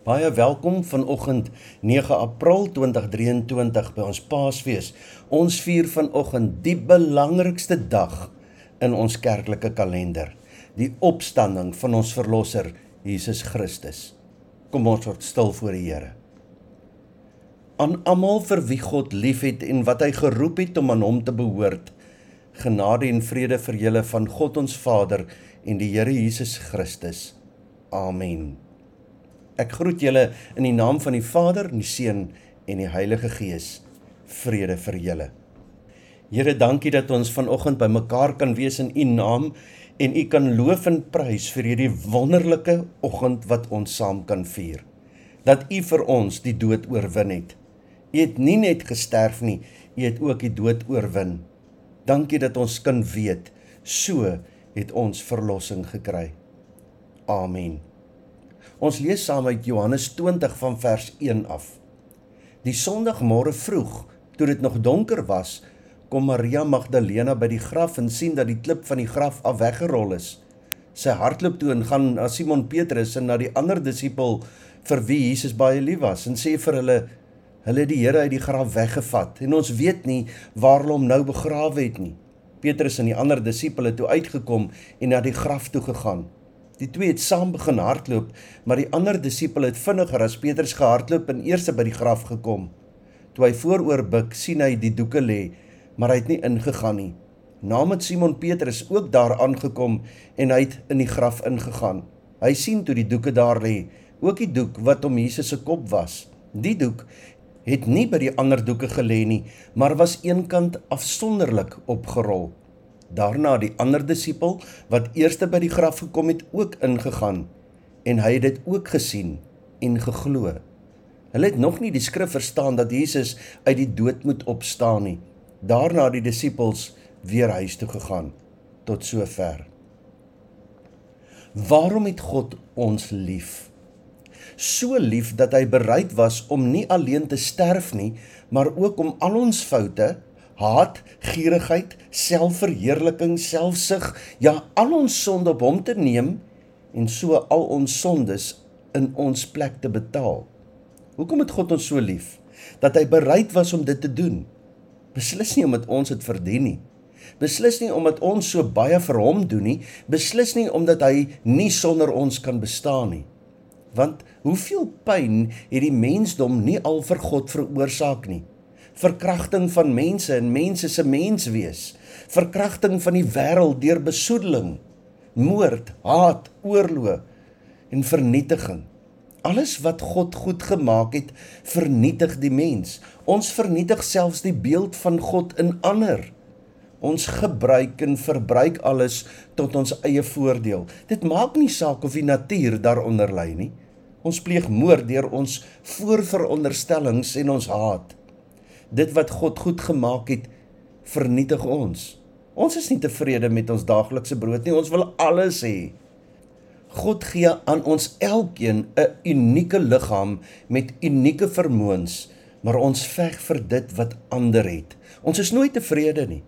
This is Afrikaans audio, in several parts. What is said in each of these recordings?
Baie welkom vanoggend 9 April 2023 by ons Paasfees. Ons vier vanoggend die belangrikste dag in ons kerklike kalender, die opstanding van ons verlosser Jesus Christus. Kom ons word stil voor die Here. Aan almal vir wie God liefhet en wat hy geroep het om aan hom te behoort, genade en vrede vir julle van God ons Vader en die Here Jesus Christus. Amen. Ek groet julle in die naam van die Vader, die Seun en die Heilige Gees. Vrede vir julle. Here, dankie dat ons vanoggend bymekaar kan wees in U naam en U kan loof en prys vir hierdie wonderlike oggend wat ons saam kan vier. Dat U vir ons die dood oorwin het. U het nie net gesterf nie, U het ook die dood oorwin. Dankie dat ons kan weet so het ons verlossing gekry. Amen. Ons lees saam uit Johannes 20 van vers 1 af. Die Sondagmôre vroeg, toe dit nog donker was, kom Maria Magdalena by die graf en sien dat die klip van die graf af weggerol is. Sy hardloop toe en gaan na Simon Petrus en na die ander disipel vir wie Jesus baie lief was en sê vir hulle hulle het die Here uit die graf weggevat en ons weet nie waar hulle hom nou begrawe het nie. Petrus en die ander disipel het toe uitgekom en na die graf toe gegaan. Die twee het saam begin hardloop, maar die ander disipel het vinniger as Petrus gehardloop en eers by die graf gekom. Toe hy vooroor buig, sien hy die doeke lê, maar hy het nie ingegaan nie. Nadat Simon Petrus ook daar aangekom en hy het in die graf ingegaan. Hy sien toe die doeke daar lê, ook die doek wat om Jesus se kop was. Die doek het nie by die ander doeke gelê nie, maar was eenkant afsonderlik opgerol. Daarna die ander disipel wat eerste by die graf gekom het ook ingegaan en hy het dit ook gesien en geglo. Hulle het nog nie die skrif verstaan dat Jesus uit die dood moet opstaan nie. Daarna die disippels weer huis toe gegaan tot sover. Waarom het God ons lief? So lief dat hy bereid was om nie alleen te sterf nie, maar ook om al ons foute haat, gierigheid, selfverheerliking, selfsug, ja al ons sonde op hom te neem en so al ons sondes in ons plek te betaal. Hoekom het God ons so lief dat hy bereid was om dit te doen? Beslis nie omdat ons dit verdien nie. Beslis nie omdat ons so baie vir hom doen nie, beslis nie omdat hy nie sonder ons kan bestaan nie. Want hoeveel pyn het die mensdom nie al vir God veroorsaak nie? Verkrachting van mense en mense se menswees, verkrachting van die wêreld deur besoedeling, moord, haat, oorlog en vernietiging. Alles wat God goed gemaak het, vernietig die mens. Ons vernietig selfs die beeld van God in ander. Ons gebruik en verbruik alles tot ons eie voordeel. Dit maak nie saak of die natuur daaronder lê nie. Ons pleeg moord deur ons voorveronderstellings en ons haat dit wat God goed gemaak het, vernietig ons. Ons is nie tevrede met ons daaglikse brood nie, ons wil alles hê. God gee aan ons elkeen 'n unieke liggaam met unieke vermoëns, maar ons veg vir dit wat ander het. Ons is nooit tevrede nie.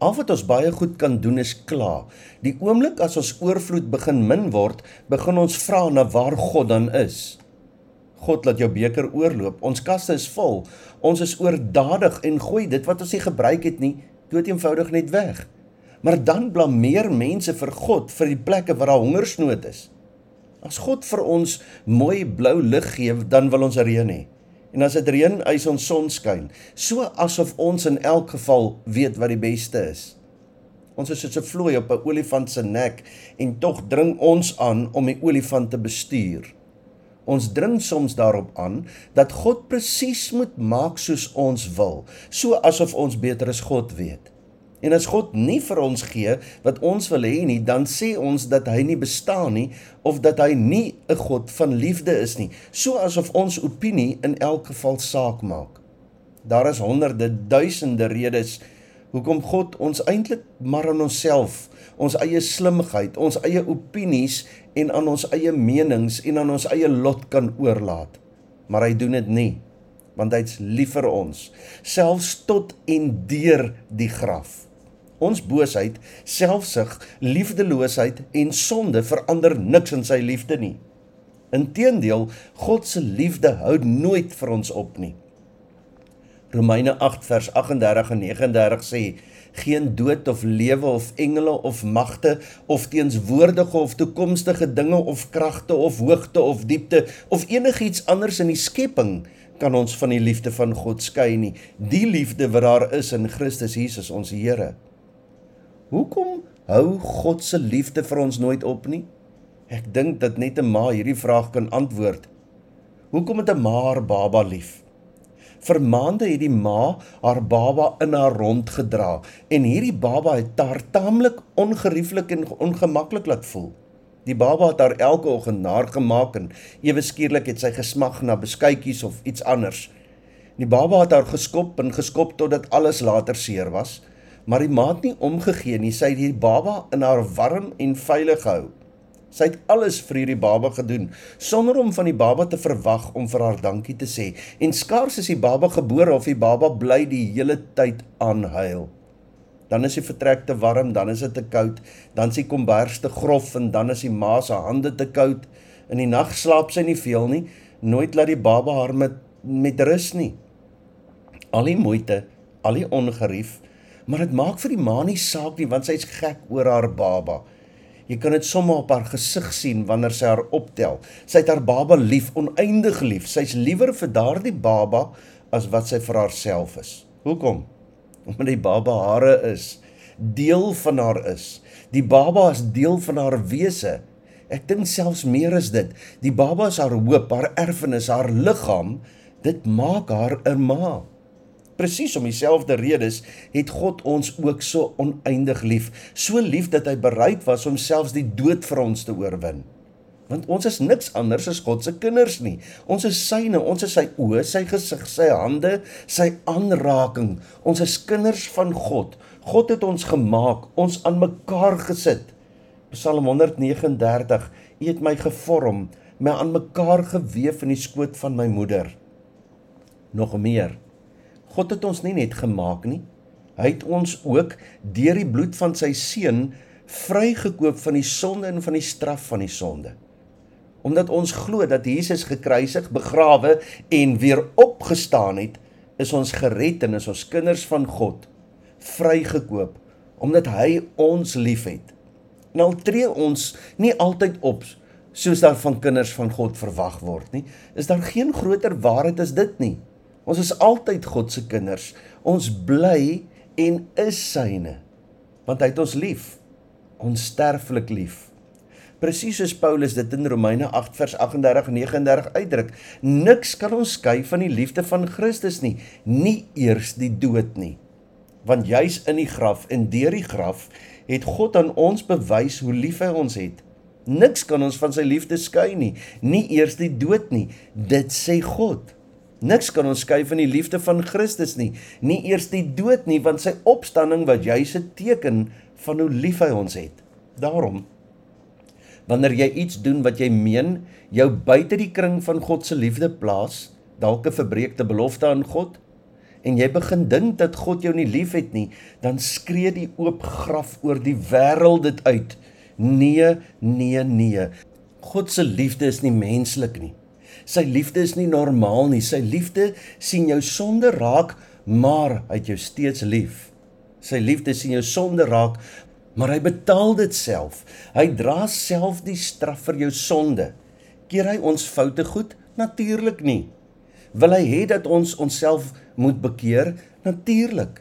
Al wat ons baie goed kan doen is kla. Die oomblik as ons oorvloed begin min word, begin ons vra na waar God dan is. God laat jou beker oorloop. Ons kaste is vol. Ons is oordadig en gooi dit wat ons nie gebruik het nie, dood eenvoudig net weg. Maar dan blameer mense vir God vir die plekke waar daar hongersnood is. As God vir ons mooi blou lig gee, dan wil ons reën hê. En as dit reën, hy ons son skyn, so asof ons in elk geval weet wat die beste is. Ons is soos 'n vlooi op 'n olifant se nek en tog dring ons aan om die olifant te bestuur. Ons dring soms daarop aan dat God presies moet maak soos ons wil, so asof ons beter as God weet. En as God nie vir ons gee wat ons wil hê nie, dan sê ons dat hy nie bestaan nie of dat hy nie 'n God van liefde is nie, so asof ons opinie in elk geval saak maak. Daar is honderde, duisende redes hoekom God ons eintlik maar aan onsself, ons eie slimheid, ons eie opinies en aan ons eie menings en aan ons eie lot kan oorlaat. Maar hy doen dit nie, want hy's lief vir ons, selfs tot en deur die graf. Ons boosheid, selfsug, liefdeloosheid en sonde verander niks in sy liefde nie. Inteendeel, God se liefde hou nooit vir ons op nie. Romeine 8 vers 38 en 39 sê geen dood of lewe of engele of magte of teenswoordige of toekomstige dinge of kragte of hoogte of diepte of enigiets anders in die skepping kan ons van die liefde van God skei nie. Die liefde wat daar is in Christus Jesus ons Here. Hoekom hou God se liefde vir ons nooit op nie? Ek dink dat net 'n ma hierdie vraag kan antwoord. Hoekom het 'n ma haar baba lief? Vir maande het die ma haar baba in haar rond gedra en hierdie baba het haar taamlik ongerieflik en ongemaklik laat voel. Die baba het haar elke oggend naar gemaak en ewe skielik het sy gesmag na beskuitjies of iets anders. Die baba het haar geskop en geskop totdat alles later seer was, maar die ma het nie omgegee nie. Sy het die baba in haar warm en veilig gehou. Sy het alles vir hierdie baba gedoen sonder om van die baba te verwag om vir haar dankie te sê. En skaars is die baba gebore of die baba bly die hele tyd aanhuil. Dan is die vertrek te warm, dan is dit te koud, dan is die kombers te grof en dan is die ma se hande te koud. In die nag slaap sy nie veel nie. Nooit laat die baba haar met met rus nie. Al die moeite, al die ongerief, maar dit maak vir die ma nie saak nie want sy's gek oor haar baba. Jy kan dit sommer op haar gesig sien wanneer sy haar optel. Sy het haar baba lief, oneindig lief. Sy's liewer vir daardie baba as wat sy vir haarself is. Hoekom? Omdat die baba hare is, deel van haar is. Die baba is deel van haar wese. Ek dink selfs meer as dit. Die baba is haar hoop, haar erfenis, haar liggaam. Dit maak haar 'n ma. Presies om dieselfde redes het God ons ook so oneindig lief, so lief dat hy bereid was om selfs die dood vir ons te oorwin. Want ons is niks anders as God se kinders nie. Ons is syne, ons is sy oë, sy gesig, sy hande, sy aanraking. Ons is kinders van God. God het ons gemaak, ons aan mekaar gesit. Psalm 139: U het my gevorm, my aan mekaar gewewe in die skoot van my moeder. Nog meer. God het ons nie net gemaak nie. Hy het ons ook deur die bloed van sy seun vrygekoop van die sonde en van die straf van die sonde. Omdat ons glo dat Jesus gekruisig, begrawe en weer opgestaan het, is ons gered en is ons kinders van God vrygekoop omdat hy ons liefhet. Nou tree ons nie altyd op soos daar van kinders van God verwag word nie. Is daar geen groter waarheid as dit nie? Ons is altyd God se kinders. Ons bly en is syne. Want hy het ons lief. Ons sterflik lief. Presies soos Paulus dit in Romeine 8 vers 38 en 39 uitdruk, niks kan ons skei van die liefde van Christus nie, nie eers die dood nie. Want juis in die graf en deur die graf het God aan ons bewys hoe lief hy ons het. Niks kan ons van sy liefde skei nie, nie eers die dood nie. Dit sê God. Niks kan ons skei van die liefde van Christus nie, nie eers die dood nie, want sy opstanding wat juis 'n teken van hoe lief hy ons het. Daarom wanneer jy iets doen wat jy meen jou buite die kring van God se liefde plaas, dalk 'n verbreekte belofte aan God, en jy begin dink dat God jou nie liefhet nie, dan skree die oop graf oor die wêreld dit uit. Nee, nee, nee. God se liefde is nie menslik nie. Sy liefde is nie normaal nie. Sy liefde sien jou sonde raak, maar hy het jou steeds lief. Sy liefde sien jou sonde raak, maar hy betaal dit self. Hy dra self die straf vir jou sonde. Keer hy ons foute goed? Natuurlik nie. Wil hy hê dat ons onsself moet bekeer? Natuurlik.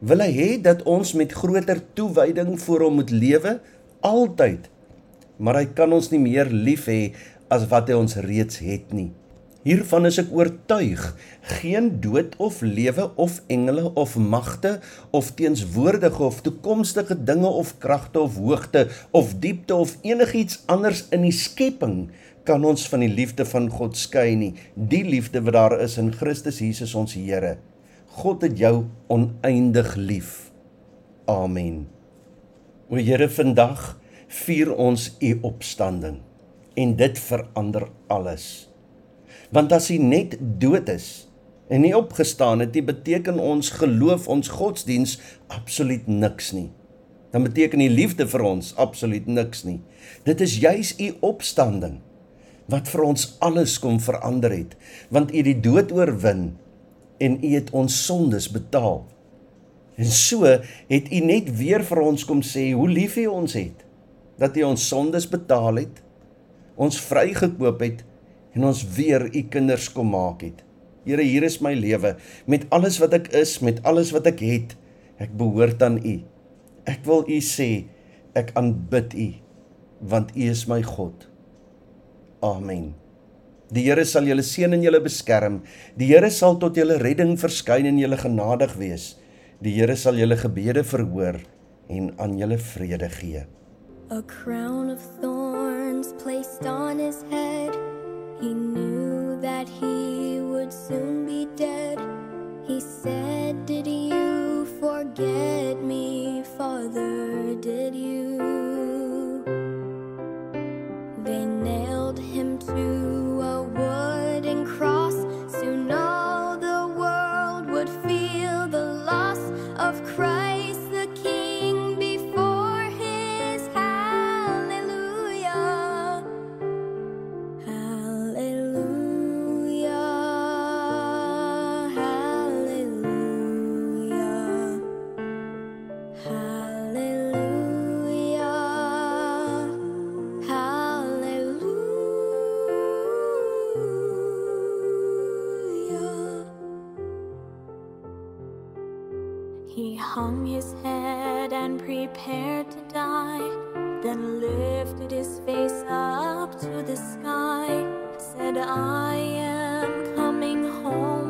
Wil hy hê dat ons met groter toewyding voor hom moet lewe? Altyd. Maar hy kan ons nie meer lief hê as wat hy ons reeds het nie. Hiervan is ek oortuig, geen dood of lewe of engele of magte of teenswoordige of toekomstige dinge of kragte of hoogte of diepte of enigiets anders in die skepping kan ons van die liefde van God skei nie. Die liefde wat daar is in Christus Jesus ons Here. God het jou oneindig lief. Amen. O Here, vandag vier ons u opstanding en dit verander alles. Want as hy net dood is en nie opgestaan het nie, beteken ons geloof, ons godsdiens absoluut niks nie. Dan beteken die liefde vir ons absoluut niks nie. Dit is juis u opstanding. wat vir ons alles kom verander het, want U het die dood oorwin en U het ons sondes betaal. En so het U net weer vir ons kom sê hoe lief U ons het, dat U ons sondes betaal het, ons vrygekoop het en ons weer U kinders kom maak het. Here, hier is my lewe met alles wat ek is, met alles wat ek het. Ek behoort aan U. Ek wil U sê, ek aanbid U want U is my God. Amen. Die Here sal julle seën en julle beskerm. Die Here sal tot julle redding verskyn en julle genadig wees. Die Here sal julle gebede verhoor en aan julle vrede gee. A crown of thorns placed on his head. He knew that he would soon be dead. He said, Did you forget me, Father? Did you? He hung his head and prepared to die, then lifted his face up to the sky, said, I am coming home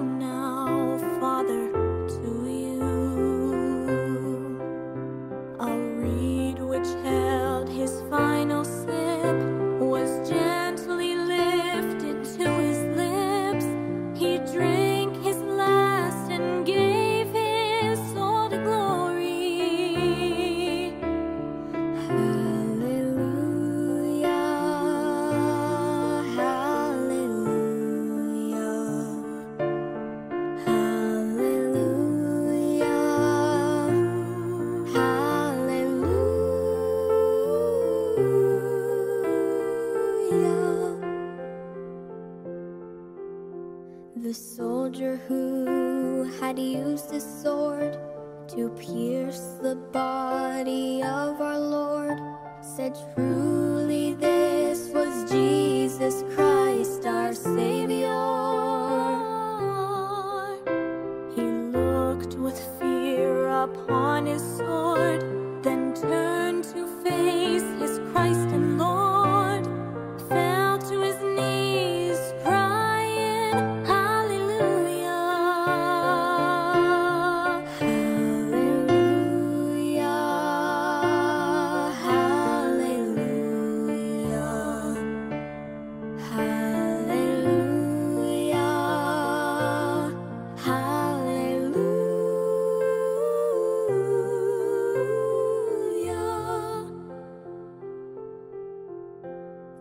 The soldier who had used his sword to pierce the body of our Lord said, Truly,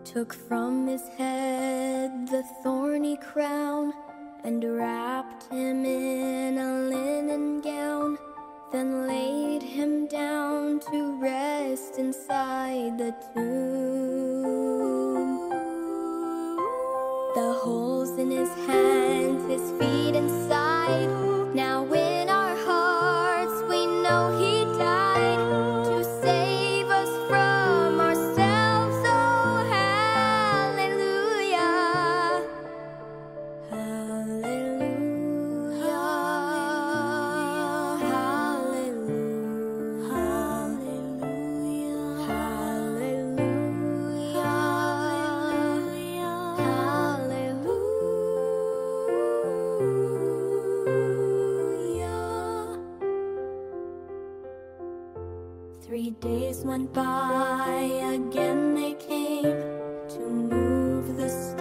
Took from his head the thorny crown and wrapped him in a linen gown, then laid him down to rest inside the tomb. The holes in his hands, his feet inside. went by, again they came to move the stars.